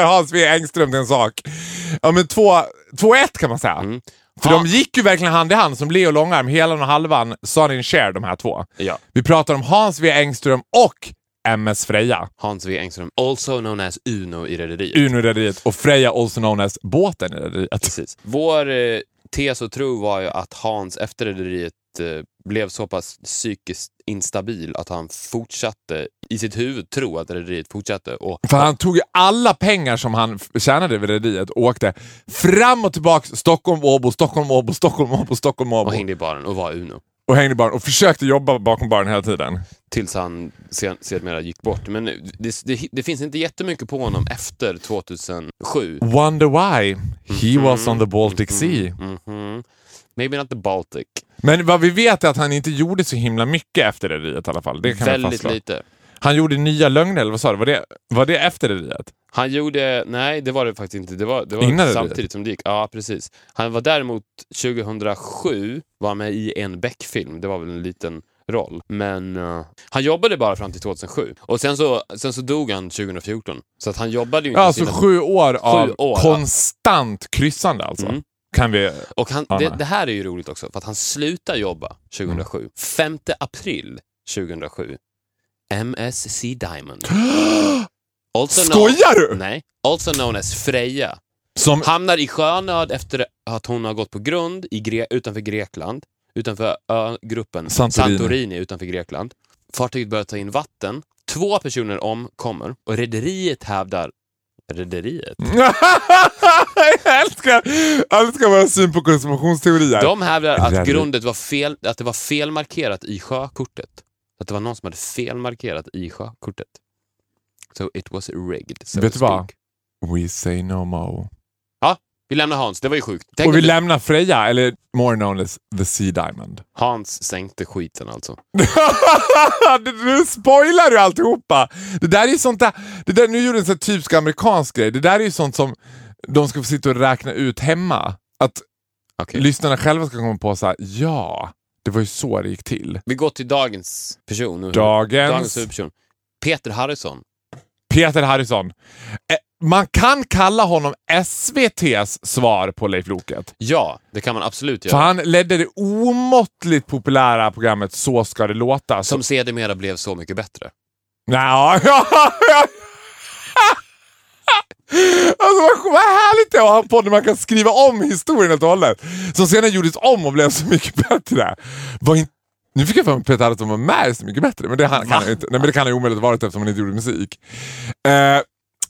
Hans W Engström till en sak. Ja, men två, två ett kan man säga. Mm. För Ha- de gick ju verkligen hand i hand som Leo Långarm, helan och halvan, Sonny Cher de här två. Ja. Vi pratar om Hans W Engström och MS Freja. Hans W Engström, also known as Uno i Rederiet. Uno-rederiet och Freja also known as båten i rederiet. Precis. Vår eh, tes och tro var ju att Hans efter Rederiet blev så pass psykiskt instabil att han fortsatte i sitt huvud tro att Rederiet fortsatte. Och För han tog ju alla pengar som han tjänade vid rederiet och åkte fram och tillbaks Stockholm, Åbo, Stockholm, Åbo, Stockholm, Åbo, Stockholm, Åbo. och hängde i baren och var Uno. och hängde i baren och försökte jobba bakom baren hela tiden. Tills han sen, sedermera gick bort. Men det, det, det finns inte jättemycket på honom efter 2007. Wonder why he was on the Baltic Sea. Mhm. Maybe not the Baltic. Men vad vi vet är att han inte gjorde så himla mycket efter rederiet i alla fall. Det kan Väldigt lite. Han gjorde nya lögner, eller vad sa du? Var det, var det efter rederiet? Han gjorde, nej det var det faktiskt inte. Det var, det var Innan det samtidigt som det gick. Ja, precis. Han var däremot 2007 var med i en Beck-film. Det var väl en liten roll. Men eh, han jobbade bara fram till 2007. Och sen så, sen så dog han 2014. Så att han jobbade ju inte Ja, alltså sina- sju år av år, ja. konstant kryssande alltså. Mm. Kan vi... Och han, det, det här är ju roligt också, för att han slutar jobba 2007. Mm. 5 april 2007. MSC Diamond. Also Skojar du? Nej. Also known as Freja. Som, Hamnar i sjönöd efter att hon har gått på grund i Gre- utanför Grekland. Utanför ögruppen Santorini. Santorini utanför Grekland. Fartyget börjar ta in vatten. Två personer omkommer och rederiet hävdar Rederiet? jag älskar, älskar våra syn på konspirationsteorier. De hävdar att Rederiet. grundet var fel, att det var felmarkerat i sjökortet. Att det var någon som hade felmarkerat i sjökortet. So it was rigged, so Vet du vad? We say no more. Vi lämnar Hans. Det var ju sjukt. Tänk Och vi du- lämnar Freja, eller more known as the Sea Diamond. Hans sänkte skiten alltså. Nu spoilar du alltihopa! Det där är ju sånt där, det där, nu gjorde en sån typisk amerikansk grej. Det där är ju sånt som de ska få sitta och räkna ut hemma. Att Okej. lyssnarna själva ska komma på så här: ja, det var ju så det gick till. Vi går till dagens person. Dagens- dagens huvudperson. Peter Harrison. Peter Harrison. Man kan kalla honom SVTs svar på Leif Loket. Ja, det kan man absolut För göra. han ledde det omåttligt populära programmet Så ska det låta. Som sedermera blev Så mycket bättre. Nja, ja, ja. Alltså vad, härligt det är att ha en podd där man kan skriva om historien helt och hållet. Som senare gjordes om och blev så mycket bättre. Var in, Nu fick jag för mig att Peter Harrison var med Så mycket bättre, men det kan han inte. Nej, men det kan han ju omöjligt ha varit eftersom han inte gjorde musik. Eh,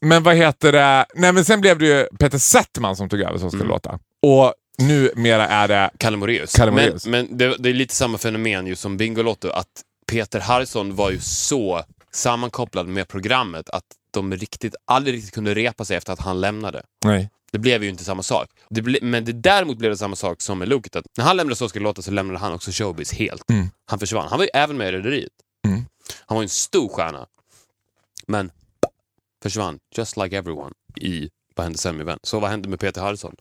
men vad heter det? Nej, men sen blev det ju Peter Settman som tog över Så ska det låta. Och numera är det... Kalle Moraeus. Men, men det, det är lite samma fenomen ju som Bingolotto, att Peter Harrison var ju så sammankopplad med programmet att de riktigt, aldrig riktigt kunde repa sig efter att han lämnade. Nej. Det blev ju inte samma sak. Det ble, men det däremot blev det samma sak som med Loket. Att när han lämnade Så det låta så lämnade han också showbiz helt. Mm. Han försvann. Han var ju även med i Rederiet. Mm. Han var ju en stor stjärna. Men försvann, just like everyone, i Vad hände sen med vän? Så vad hände med Peter Harrison?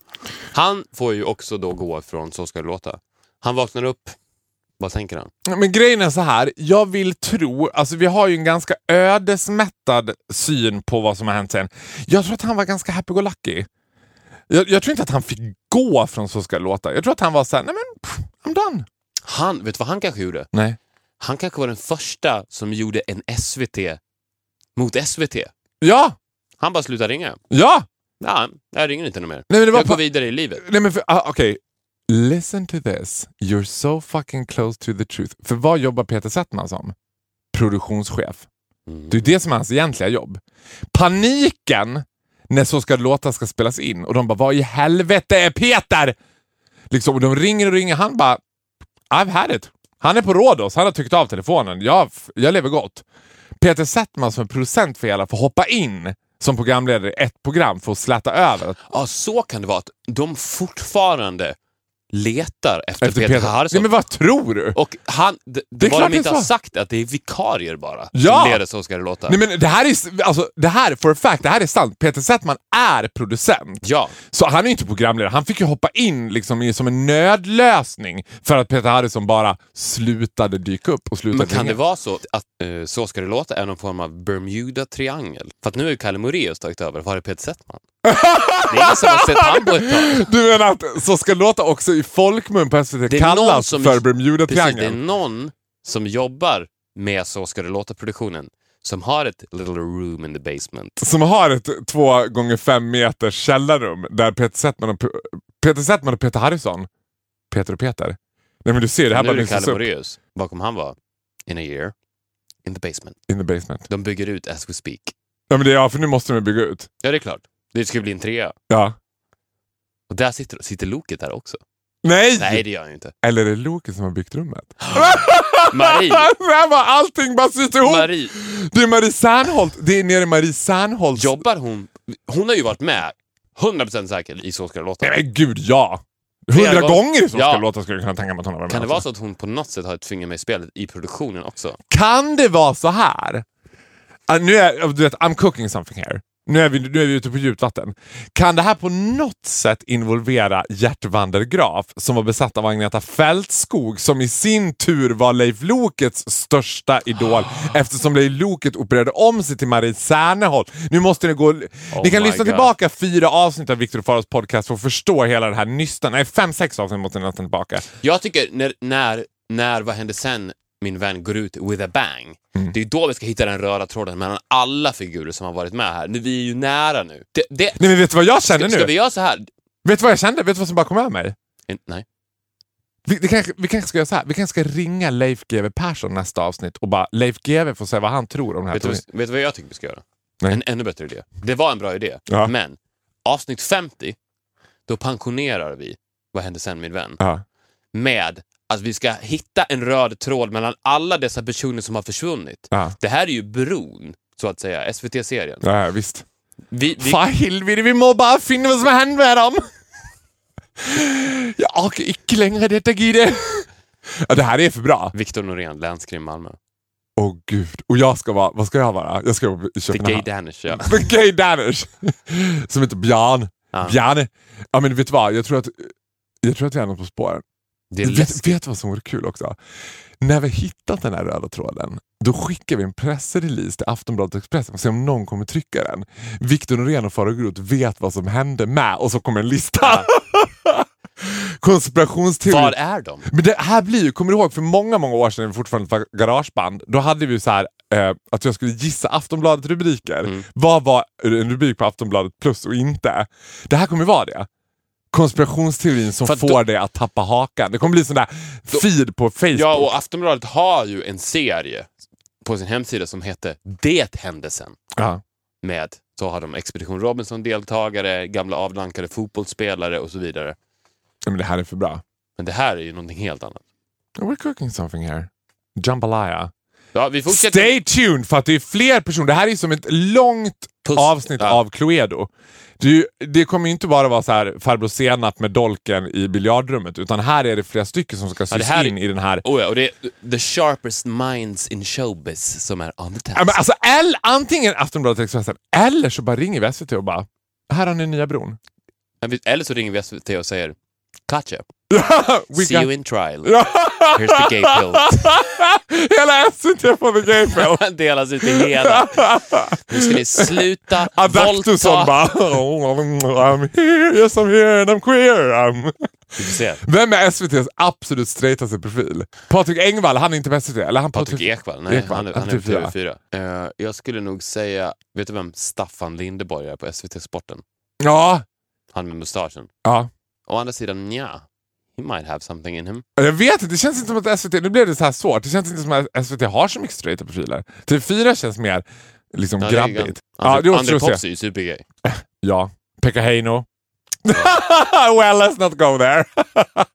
Han får ju också då gå från Så ska det låta. Han vaknar upp, vad tänker han? Men grejen är så här, jag vill tro, alltså vi har ju en ganska ödesmättad syn på vad som har hänt sen. Jag tror att han var ganska happy-go-lucky. Jag, jag tror inte att han fick gå från Så ska det låta. Jag tror att han var såhär, nej men pff, I'm done. Han, vet du vad han kanske gjorde? Nej. Han kanske var den första som gjorde en SVT mot SVT. Ja, Han bara slutade ringa. ja! Ja, jag ringer inte något mer. Nej, men det var jag går på- vidare i livet. Nej men för, ah, okej. Listen to this. You're so fucking close to the truth. För vad jobbar Peter Settman som? Produktionschef. Mm. Det är det som är hans egentliga jobb. Paniken när Så ska det låta ska spelas in och de bara vad i helvete är Peter? Liksom, och de ringer och ringer. Han bara I've had it. Han är på Rhodos. Han har tryckt av telefonen. Jag, jag lever gott. Peter Settman som är producent för hela får hoppa in som programledare i ett program för att släta över. Ja, så kan det vara. Att de fortfarande letar efter, Efter Peter, Peter Harrison. Nej, men vad tror du? Och han, det, Det det är de är inte har sagt är att det är vikarier bara Ja! som leder Så ska det låta. Nej men det här är, alltså, det här, for a fact, det här är sant. Peter Settman är producent. Ja, Så han är inte programledare. Han fick ju hoppa in liksom i, som en nödlösning för att Peter Harrison bara slutade dyka upp och slutade men kan ringa. det vara så att eh, Så ska det låta är någon form av Bermuda-triangel? För att nu har ju Kalle Moraeus tagit över. Var är Peter Settman? Det är ingen som har sett han på ett tag. Du menar att Så ska det låta också i folkmun på SVT kallas som- för Precis, det är Bermuda-triangeln? någon som jobbar med Så ska det låta-produktionen som har ett little room in the basement. Som har ett två gånger fem meters källarrum där Peter Settman och, Peter Settman och Peter Harrison, Peter och Peter. Nej men du ser, det här nu bara är det Kalle Moraeus. Vad kommer han vara? In a year. In the basement. in the basement. De bygger ut as we speak. Ja men det ja, för nu måste de bygga ut. Ja, det är klart. Det ska bli en trea. Ja. Och där sitter, sitter Loket där också. Nej! Nej, det gör han ju inte. Eller är det Loke som har byggt rummet? Marie! det var allting bara sitter ihop! Marie, Det är Marie Serneholt. Det är nere i Marie Serneholts... jobbar hon? Hon har ju varit med, 100% säker, i Så ska det låta. Nej men gud ja! Hundra gånger. gånger så Ja. ska det låta skulle jag kunna tänka mig att hon har varit Kan med det också. vara så att hon på något sätt har ett finger med i spelet i produktionen också? Kan det vara så här? Ah, nu är, du vet, I'm cooking something here. Nu är, vi, nu är vi ute på djupt vatten. Kan det här på något sätt involvera Gert Vandergraaf som var besatt av Agneta Fältskog som i sin tur var Leif Lokets största idol eftersom Leif Loket opererade om sig till Marie Serneholt. Nu måste ni gå... ni kan my lyssna God. tillbaka fyra avsnitt av Victor Faros podcast för att förstå hela det här nystan. Nej, fem, sex avsnitt måste ni nästan tillbaka. Jag tycker när, när, när Vad hände sen, min vän, går ut with a bang. Det är då vi ska hitta den röda tråden mellan alla figurer som har varit med här. Nu, vi är ju nära nu. Det, det, Nej men vet du vad jag känner ska, nu? ska vi göra så här? Vet du vad jag kände? Vet du vad som bara kom över mig? En- Nej. Vi, det kanske, vi kanske ska göra så här. Vi kanske ska ringa Leif GW Persson nästa avsnitt och bara Leif GW får säga vad han tror om den här Vet du, vet du vad jag tycker vi ska göra? Nej. En ännu bättre idé. Det var en bra idé, Ja. men avsnitt 50, då pensionerar vi Vad hände sen min vän? Ja. Med att vi ska hitta en röd tråd mellan alla dessa personer som har försvunnit. Ja. Det här är ju bron, så att säga, SVT-serien. Ja, visst. Vi, vi, Fan Hilvi, vi må bara finna vad som hänt med dem. Jag orkar inte längre detta Gide. Ja, det här är för bra. Viktor Norén, länskrim Malmö. Åh gud. Och jag ska vara, vad ska jag vara? Jag ska vara i The Gay. Danish, ja. The gay Danish. Som heter Björn. Ja. Bjarne. Ja men vet du vad? Jag tror att, jag tror att vi är något på spåren. Det är Vet, vet vad som vore kul också? När vi hittat den här röda tråden, då skickar vi en pressrelease till Aftonbladet Expressen och ser om någon kommer trycka den. Viktor Norén och Farao Groth vet vad som hände med och så kommer en lista. Konspirationsteori. Var är de? Men det här blir ju, kommer du ihåg för många, många år sedan när vi fortfarande var garageband, då hade vi så här eh, att jag skulle gissa Aftonbladet rubriker. Mm. Vad var en rubrik på Aftonbladet plus och inte? Det här kommer vara det. Konspirationsteorin som att får då- dig att tappa hakan. Det kommer bli sån där feed på Facebook. Ja, och Aftonbladet har ju en serie på sin hemsida som heter Det händelsen. Ja. Med, så har de Expedition Robinson-deltagare, gamla avdankade fotbollsspelare och så vidare. Ja, Men det här är för bra. Men det här är ju någonting helt annat. We're cooking something here. Jambalaya. Ja. Stay tuned för att det är fler personer. Det här är som ett långt Puss. avsnitt Ja. av Cluedo. Det, det kommer ju inte bara vara så här farbror Senap med dolken i biljardrummet utan här är det flera stycken som ska Ja, sys det här är- in i den här Oh ja, och det är the sharpest minds in showbiz som är on the task. Ja, men alltså, eller, antingen Aftonbladet eller Expressen eller så bara ringer vi SVT och bara här har ni nya bron. Eller så ringer vi SVT och säger Gotcha. See got- you in trial. Here's the gay pill. Hela SVT får the gay pill. Delas ut i hela. Nu ska ni sluta våldta. bara I'm here, yes I'm here and I'm queer. I'm. Se. Vem är SVTs absolut straightaste profil? Patrik Engvall, han är inte på SVT? Eller han Patrik TV4? Ekwall, nej, Ekwall, han, är- han är är på TV4. TV4. Eh, jag skulle nog säga, vet du vem Staffan Lindeborg är på SVT Sporten? Ja, Han med mustaschen. ja. Å andra sidan, ja. He might have something in him. Jag vet inte, det känns inte som att SVT, nu blev det så här svårt, det känns inte som att SVT har så mycket straighta profiler. TV4 känns mer liksom Ja, grabbigt. Ja, André, Pops är ju supergay. Ja, Pekka Heino. well, let's not go there.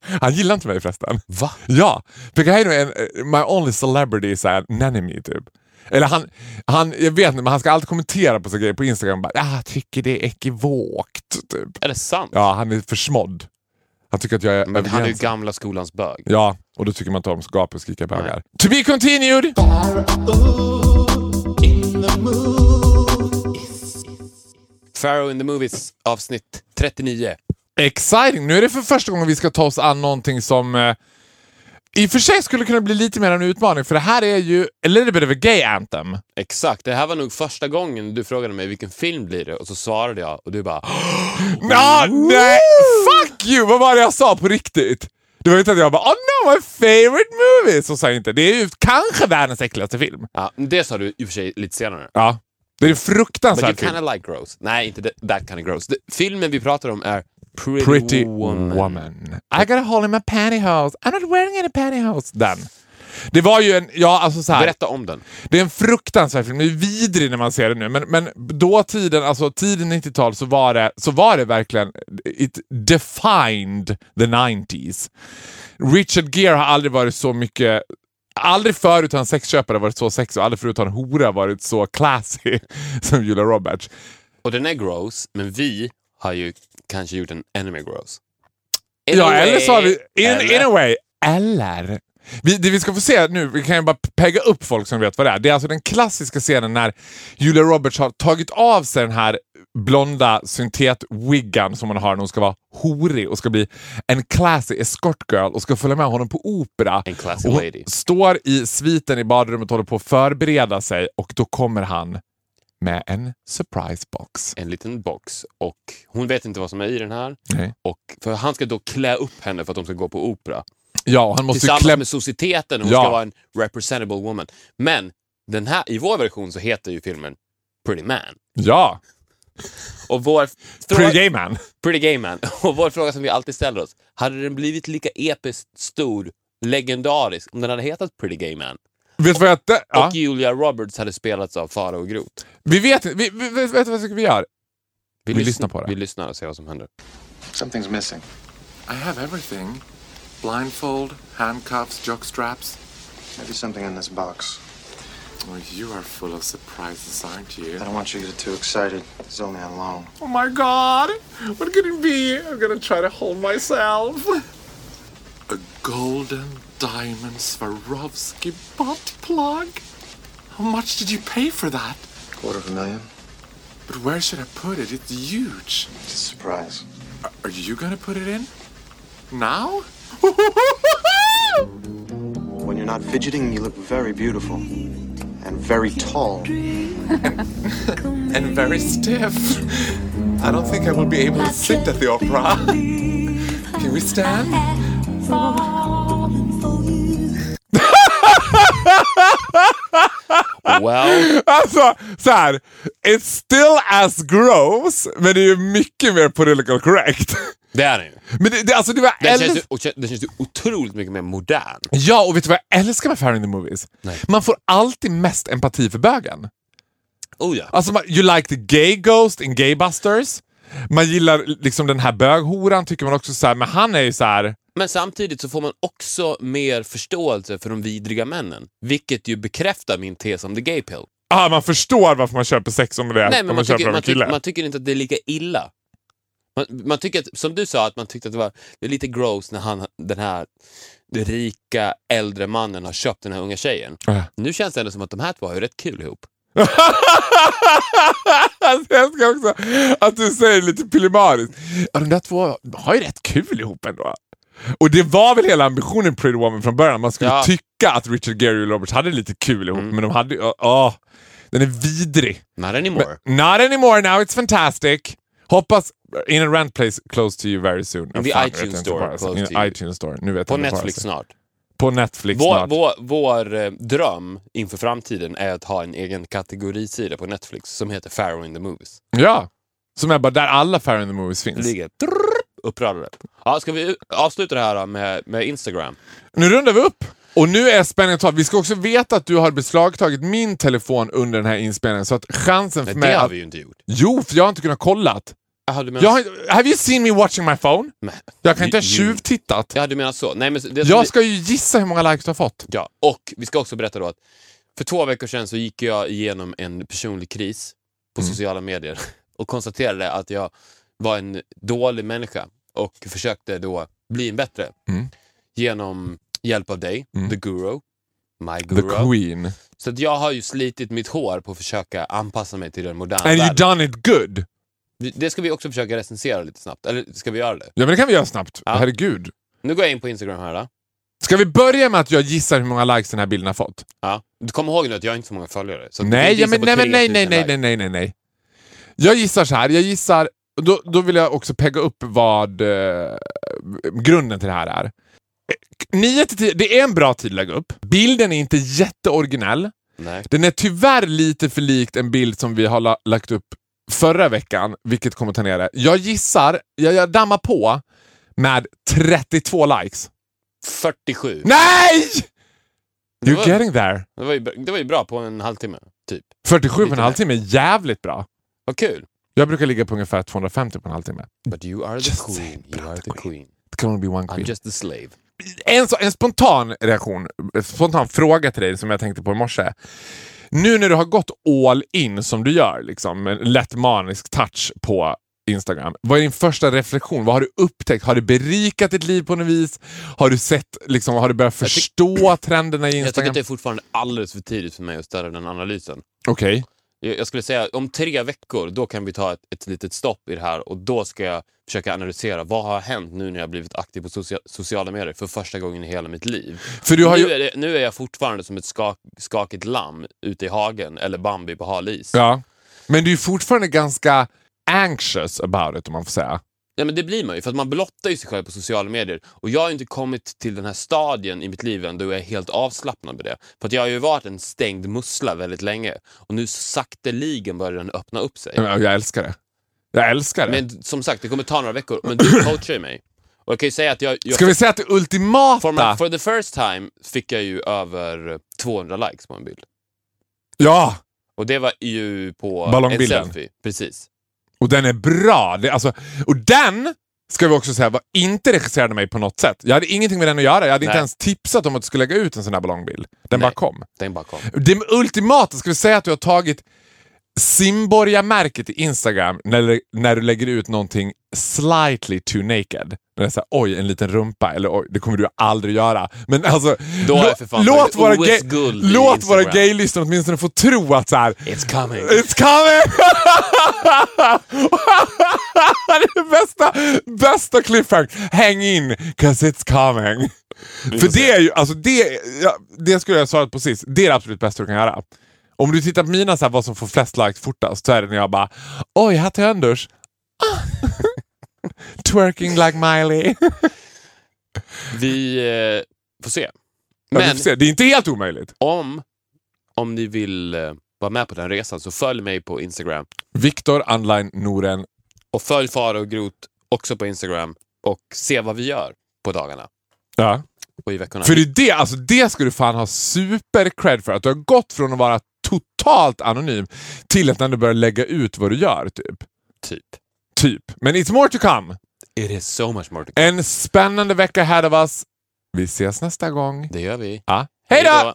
Han gillar inte mig förresten. Va? Ja, Pekka Heino är en, eh, my only celebrity så här, nanny typ. Eller han, han, jag vet inte, men han ska alltid kommentera på så grejer på Instagram. Bara, "Ah, jag tycker det är ekivokt. Typ. Är det sant? Ja, han är försmådd. Han tycker att jag är Men han är ju gamla skolans bög. Ja, och då tycker man inte om gap och skrika bögar. To be continued! Pharaoh in the Movies avsnitt 39. Exciting! Nu är det för första gången vi ska ta oss an någonting som eh, i och för sig skulle kunna bli lite mer av en utmaning, för det här är ju a little bit of a gay anthem. Exakt, det här var nog första gången du frågade mig vilken film blir det och så svarade jag och du bara Ja, nej! Fuck you! Vad var det jag sa på riktigt? Det var inte att jag bara oh no, my favorite movie! Så sa jag inte. Det är ju kanske världens äckligaste film. Ja, det sa du i och för sig lite senare. Ja. Det är en But fruktansvärd you film. kinda like gross. Nej, inte that, kind of gross. Det, filmen vi pratar om är Pretty, Pretty Woman. woman. I got a hole in my pantyhose. I'm not wearing any pantyhose. Den. Det var ju en, ja alltså så här. Berätta om den. Det är en fruktansvärd film. Det är vidrig när man ser det nu. Men, men då tiden, alltså tiden 90-tal så var det, så var det verkligen, it defined the 90s. Richard Gere har aldrig varit så mycket Aldrig förut har en sexköpare varit så sexig och aldrig förut har en hora varit så classy som Julia Roberts. Och den är gross, men vi har ju kanske gjort en ännu mer gross. In Ja, eller så har vi... In, eller- in a way. Eller... Vi, det vi ska få se nu, vi kan ju bara pegga upp folk som vet vad det är. Det är alltså den klassiska scenen när Julia Roberts har tagit av sig den här blonda syntet-wiggan som hon har när hon ska vara horig och ska bli en classy escort girl och ska följa med honom på opera. En classy och hon lady. står i sviten i badrummet och håller på att förbereda sig och då kommer han med en surprise box. En liten box och hon vet inte vad som är i den här. Nej. Och för han ska då klä upp henne för att de ska gå på opera. Ja, han måste Tillsammans klä... med societeten, hon Ja. ska vara en representable woman. Men den här, i vår version så heter ju filmen Pretty Man. Ja, Och vår pretty gay man. Pretty Gay Man. Och vår fråga som vi alltid ställer oss. Hade den blivit lika episkt stor, legendarisk, om den hade hetat Pretty Gay Man? Vet du vad jag... Ja. Och Julia Roberts hade spelats av Farao Groth. Vi vet inte, vi, vi, vet du vad vi gör? Vi lys- lyssnar på det. Vi lyssnar och ser vad som händer. Something's missing. I have everything blindfold, handcuffs, jock straps. Maybe something in this box. Oh, you are full of surprises, aren't you? I don't want you to get too excited. It's only on loan. Oh my god! What could it be? I'm gonna try to hold myself. A golden diamond Swarovski butt plug? How much did you pay for that? Quarter of a million? But where should I put it? It's huge. It's a surprise. Are- Are you gonna put it in? Now? When you're not fidgeting, you look very beautiful. And very tall. and very stiff. I don't think I will be able to sit at the opera. Can we stand? Well, Alltså, så här. It's still as gross, men det är ju mycket mer political correct. det är den ju. Men det, det, alltså, det var Den känns, ju, den känns ju otroligt mycket mer modern. Ja, och vet du vad jag älskar med Fire in the Movies? Nej. Man får alltid mest empati för bögen. Oh ja. Alltså, man, you like the gay ghost in Gaybusters. Man gillar liksom den här böghoran, tycker man också så här, men han är ju så här. Men samtidigt så får man också mer förståelse för de vidriga männen. Vilket ju bekräftar min tes om the gay pill. Ah, man förstår varför man köper sex om det är Nej, man, man köper tycker, av en kille. tycker, man tycker inte att det är lika illa. Man, man tycker att, som du sa, att man tyckte att det var det är lite gross när han, den här rika äldre mannen har köpt den här unga tjejen. Äh. Nu känns det ändå som att de här två har ju rätt kul ihop. alltså, jag älskar också att du säger lite pillemariskt. Ja, de där två har ju rätt kul ihop ändå. Och det var väl hela ambitionen i Pretty Woman från början. Man skulle Ja. tycka att Richard Gere och Roberts hade lite kul ihop, Mm. men de hade ju... åh, den är vidrig. Not anymore. Not anymore, now it's fantastic. Hoppas In a rent place close to you very soon. In the Fan, iTunes store close In to you. iTunes store. Nu vet På Netflix snart. På Netflix Vår, snart. vår, vår eh, dröm inför framtiden är att ha en egen kategorisida på Netflix som heter Pharaoh in the Movies. Ja. Som är bara där alla Fair in the Movies finns. ligger uppradade. Ja, ska vi avsluta det här med, med Instagram? Nu rundar vi upp. Och nu är spänningen total. Vi ska också veta att du har beslagtagit min telefon under den här inspelningen. Så att chansen för Nej, mig... det har att... vi ju inte gjort. Jo, för jag har inte kunnat kolla. Jaha, du menar, Jag har... Have you seen me watching my phone? Men- Jag kan inte ha tjuvtittat. Ja, du menar så. Nej, men det vi- Jag ska ju gissa hur många likes du har fått. Ja, och vi ska också berätta då att för två veckor sedan så gick jag igenom en personlig kris på Mm. sociala medier och konstaterade att jag var en dålig människa och försökte då bli en bättre Mm. genom hjälp av dig, the guru, my The guru. Queen. Så att jag har ju slitit mitt hår på att försöka anpassa mig till den moderna And you världen. done it good. Det ska vi också försöka recensera lite snabbt. Eller ska vi göra det? Ja men det kan vi göra snabbt. Ja. Herregud. Nu går jag in på Instagram här. Då. Ska vi börja med att jag gissar hur många likes den här bilden har fått? Ja. Du kommer ihåg nu att jag har inte så många följare. Så Nej, ja, men, nej, nej, 3000 nej, nej, nej, nej, nej, nej. Jag gissar så här. Jag gissar... Då, då vill jag också pegga upp vad eh, grunden till det här är. 9 till 10, det är en bra tid att lägga upp. Bilden är inte jätteoriginell. Nej. Den är tyvärr lite för likt en bild som vi har la lagt upp förra veckan, vilket kommer ta ner det. Jag gissar, jag, jag dammar på med 32 likes. 47. Nej! You're var- getting there. Det var, ju, det var ju bra på en halvtimme, typ. 47 på en halvtimme är jävligt bra. Vad kul. Jag brukar ligga på ungefär 250 på en halvtimme. But you are the Just queen. You are the queen. It can only be one I'm queen. just a slave. En, en spontan reaktion, en spontan fråga till dig som jag tänkte på i morse. Nu när du har gått all in som du gör, liksom, med en lätt manisk touch på Instagram. Vad är din första reflektion? Vad har du upptäckt? Har det berikat ditt liv på något vis? Har du sett, liksom, har du börjat förstå trenderna i Jag tycker Instagram? att det är fortfarande alldeles för tidigt för mig att ställa den analysen. Okej. Jag jag skulle säga om tre veckor, då kan vi ta ett, ett litet stopp i det här och då ska jag försöka analysera vad har hänt nu när jag blivit aktiv på socia- sociala medier för första gången i hela mitt liv. För du har nu, ju... är det, nu är jag fortfarande som ett skak, skakigt lamm ute i hagen eller Bambi på hal is. Ja. Men du är fortfarande ganska anxious about it om man får säga. Ja, men det blir man ju, för att man blottar ju sig själv på sociala medier. Och jag har ju inte kommit till den här stadien i mitt liv än då jag är helt avslappnad med det. För att jag har ju varit en stängd mussla väldigt länge. Och nu sakteligen börjar den öppna upp sig. Jag älskar det. Jag älskar det. Men som sagt, det kommer ta några veckor. Men du coachar ju mig. Och jag kan ju säga att jag... jag Ska vi säga att det ultimata... for, my, for the first time fick jag ju över 200 likes på en bild. Ja! Och det var ju på en selfie. Precis. Och den är bra. Det, alltså, och den, ska vi också säga, var inte regisserad av mig på något sätt. Jag hade ingenting med den att göra. Jag hade inte Nej. ens tipsat om att du skulle lägga ut en sån här ballongbild. Den Nej. bara kom. Den bara kom. Det ultimata, ska vi säga att du har tagit Simborga-märket i Instagram när, när du lägger ut någonting slightly too naked. När det är oj, en liten rumpa, eller oj, det kommer du aldrig göra. Men alltså, jag låt tagit våra, gay, låt våra gaylyssnare åtminstone få tro att så här, It's coming. It's coming! det är bästa, bästa cliffhanger. Häng in, cause it's coming. För det är ju, alltså det, ja, det skulle jag svara på sist, det är det absolut bästa du kan göra. Om du tittar på mina så här, vad som får flest likes fortast, så är det när jag bara Oj, här till Anders. Twerking like Miley. Vi eh, får se. Men, Men se, det är inte helt omöjligt. om om ni vill eh, vara med på den resan så följ mig på Instagram. Viktor Online Noren. Och följ Faro och Grot också på Instagram och se vad vi gör på dagarna Ja. och i veckorna. För det, är det, alltså det ska du fan ha super cred för. Att du har gått från att vara totalt anonym till att när du börjar lägga ut vad du gör. Typ. Typ. Typ. Men it's more to come. It is so much more to En spännande vecka ahead of us. Vi ses nästa gång. Det gör vi. Ja. Hej då!